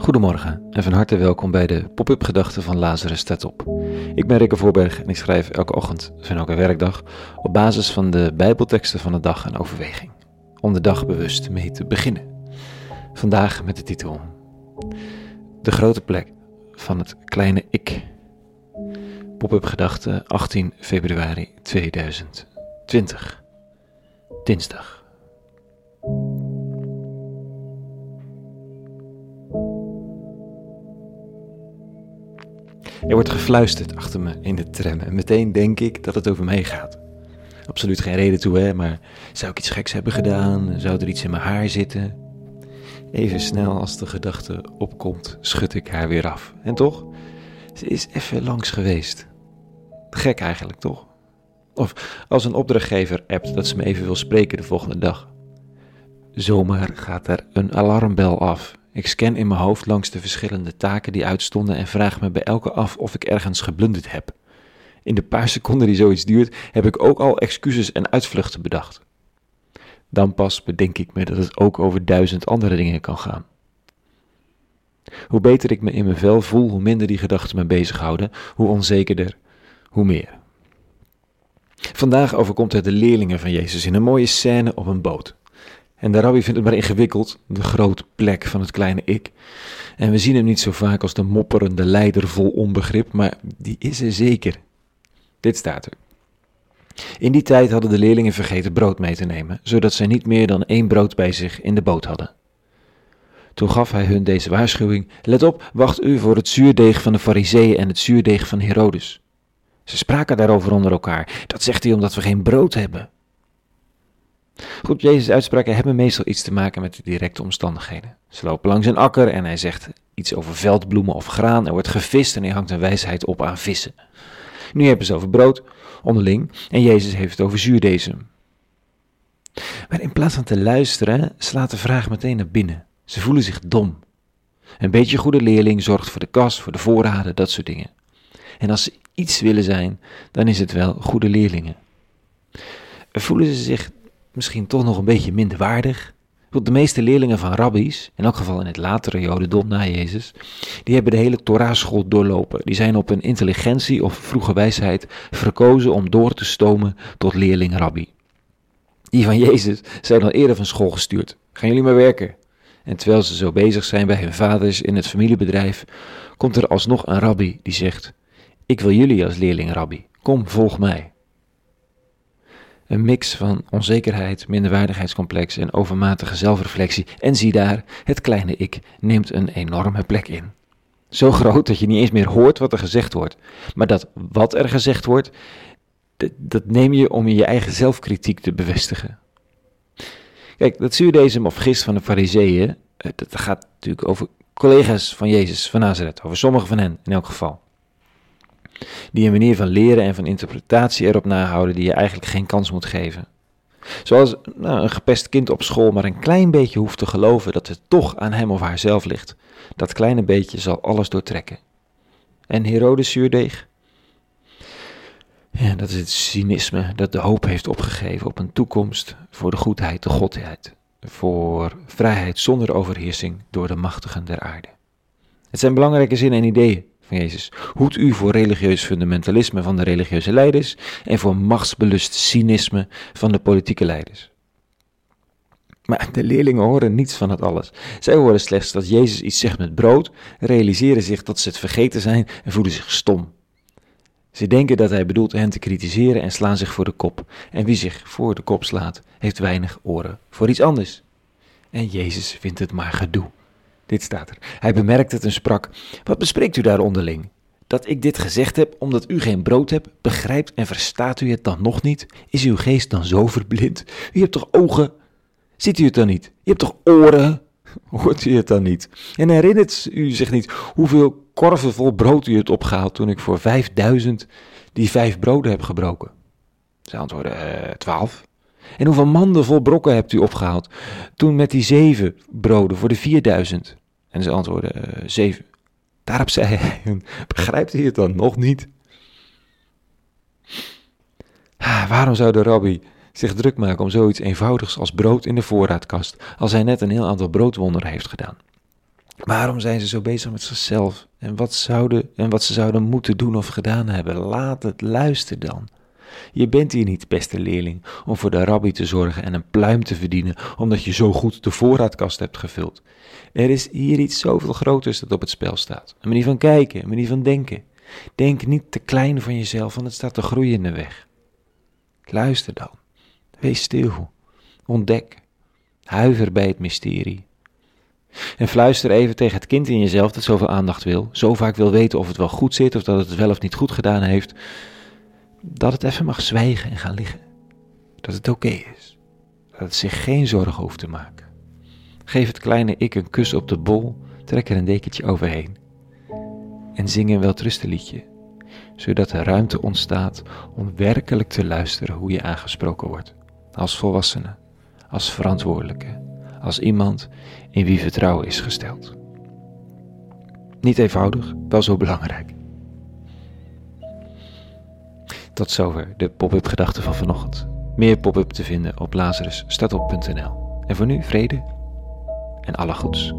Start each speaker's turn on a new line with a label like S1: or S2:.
S1: Goedemorgen en van harte welkom bij de Pop-up Gedachten van Lazarus staat op. Ik ben Rikke Voorberg en ik schrijf elke ochtend van elke werkdag op basis van de Bijbelteksten van de dag een overweging. Om de dag bewust mee te beginnen. Vandaag met de titel De grote plek van het kleine ik. Pop-up Gedachten 18 februari 2020. Dinsdag. Er wordt gefluisterd achter me in de tram en meteen denk ik dat het over mij gaat. Absoluut geen reden toe, hè, maar zou ik iets geks hebben gedaan? Zou er iets in mijn haar zitten? Even snel als de gedachte opkomt, schud ik haar weer af. En toch, ze is even langs geweest. Gek eigenlijk, toch? Of als een opdrachtgever appt dat ze me even wil spreken de volgende dag. Zomaar gaat er een alarmbel af ik scan in mijn hoofd langs de verschillende taken die uitstonden en vraag me bij elke af of ik ergens geblunderd heb. In de paar seconden die zoiets duurt, heb ik ook al excuses en uitvluchten bedacht. Dan pas bedenk ik me dat het ook over duizend andere dingen kan gaan. Hoe beter ik me in mijn vel voel, hoe minder die gedachten me bezighouden, hoe onzekerder, hoe meer. Vandaag overkomt het de leerlingen van Jezus in een mooie scène op een boot. En de rabbi vindt het maar ingewikkeld, de grote plek van het kleine ik. En we zien hem niet zo vaak als de mopperende leider vol onbegrip, maar die is er zeker. Dit staat er. In die tijd hadden de leerlingen vergeten brood mee te nemen, zodat zij niet meer dan één brood bij zich in de boot hadden. Toen gaf hij hun deze waarschuwing: Let op, wacht u voor het zuurdeeg van de Fariseeën en het zuurdeeg van Herodes. Ze spraken daarover onder elkaar. Dat zegt hij omdat we geen brood hebben. Goed, Jezus' uitspraken hebben meestal iets te maken met de directe omstandigheden. Ze lopen langs een akker en hij zegt iets over veldbloemen of graan. Er wordt gevist en hij hangt een wijsheid op aan vissen. Nu hebben ze over brood, onderling, en Jezus heeft het over zuurdezen. Maar in plaats van te luisteren, slaat de vraag meteen naar binnen. Ze voelen zich dom. Een beetje goede leerling zorgt voor de kas, voor de voorraden, dat soort dingen. En als ze iets willen zijn, dan is het wel goede leerlingen. Voelen ze zich misschien toch nog een beetje minder waardig. Want de meeste leerlingen van rabbies, in elk geval in het latere jodendom na Jezus, die hebben de hele Torah-school doorlopen. Die zijn op hun intelligentie of vroege wijsheid verkozen om door te stomen tot leerling-rabbi. Die van Jezus zijn al eerder van school gestuurd. Gaan jullie maar werken. En terwijl ze zo bezig zijn bij hun vaders in het familiebedrijf, komt er alsnog een rabbi die zegt: Ik wil jullie als leerling-rabbi. Kom, volg mij. Een mix van onzekerheid, minderwaardigheidscomplex en overmatige zelfreflectie. En zie daar, het kleine ik neemt een enorme plek in. Zo groot dat je niet eens meer hoort wat er gezegd wordt. Maar dat wat er gezegd wordt, dat, neem je om je eigen zelfkritiek te bevestigen. Kijk, dat zuurdesem of gist van de fariseeën, eh, dat gaat natuurlijk over collega's van Jezus van Nazareth, over sommige van hen in elk geval die een manier van leren en van interpretatie erop nahouden die je eigenlijk geen kans moet geven. Zoals nou, een gepest kind op school maar een klein beetje hoeft te geloven dat het toch aan hem of haar zelf ligt. Dat kleine beetje zal alles doortrekken. En Herodes zuurdeeg? Ja, dat is het cynisme dat de hoop heeft opgegeven op een toekomst voor de goedheid, de godheid. Voor vrijheid zonder overheersing door de machtigen der aarde. Het zijn belangrijke zinnen en ideeën Jezus. Hoed u voor religieus fundamentalisme van de religieuze leiders en voor machtsbelust cynisme van de politieke leiders. Maar de leerlingen horen niets van het alles. Zij horen slechts dat Jezus iets zegt met brood, realiseren zich dat ze het vergeten zijn en voelen zich stom. Ze denken dat hij bedoelt hen te kritiseren en slaan zich voor de kop. En wie zich voor de kop slaat, heeft weinig oren voor iets anders. En Jezus vindt het maar gedoe. Dit staat er. Hij bemerkte het en sprak: Wat bespreekt u daar onderling? Dat ik dit gezegd heb omdat u geen brood hebt, begrijpt en verstaat u het dan nog niet? Is uw geest dan zo verblind? U hebt toch ogen? Ziet u het dan niet? Je hebt toch oren? Hoort u het dan niet? En herinnert u zich niet hoeveel korven vol brood u hebt opgehaald toen ik voor vijfduizend die vijf broden heb gebroken? Ze antwoorden, uh, twaalf. En hoeveel manden vol brokken hebt u opgehaald toen met die zeven broden voor de vierduizend? En ze antwoordden, uh, zeven. Daarop zei hij, begrijpt hij het dan nog niet? Waarom zou de rabbi zich druk maken om zoiets eenvoudigs als brood in de voorraadkast, als hij net een heel aantal broodwonderen heeft gedaan? Waarom zijn ze zo bezig met zichzelf? En wat, zouden, en wat ze zouden moeten doen of gedaan hebben? Laat het, luister dan. Je bent hier niet, beste leerling, om voor de rabbi te zorgen en een pluim te verdienen, omdat je zo goed de voorraadkast hebt gevuld. Er is hier iets zoveel groters dat op het spel staat. Een manier van kijken, een manier van denken. Denk niet te klein van jezelf, want het staat te groeien in de weg. Luister dan. Wees stil. Ontdek. Huiver bij het mysterie. En fluister even tegen het kind in jezelf dat zoveel aandacht wil, zo vaak wil weten of het wel goed zit of dat het wel of niet goed gedaan heeft, dat het even mag zwijgen en gaan liggen. Dat het oké is. Dat het zich geen zorgen hoeft te maken. Geef het kleine ik een kus op de bol, trek er een dekentje overheen. En zing een weltrustenliedje, zodat er ruimte ontstaat om werkelijk te luisteren hoe je aangesproken wordt. Als volwassene, als verantwoordelijke, als iemand in wie vertrouwen is gesteld. Niet eenvoudig, wel zo belangrijk. Tot zover de pop-up gedachten van vanochtend. Meer pop-up te vinden op lazarusstatop.nl. En voor nu vrede en alle goeds.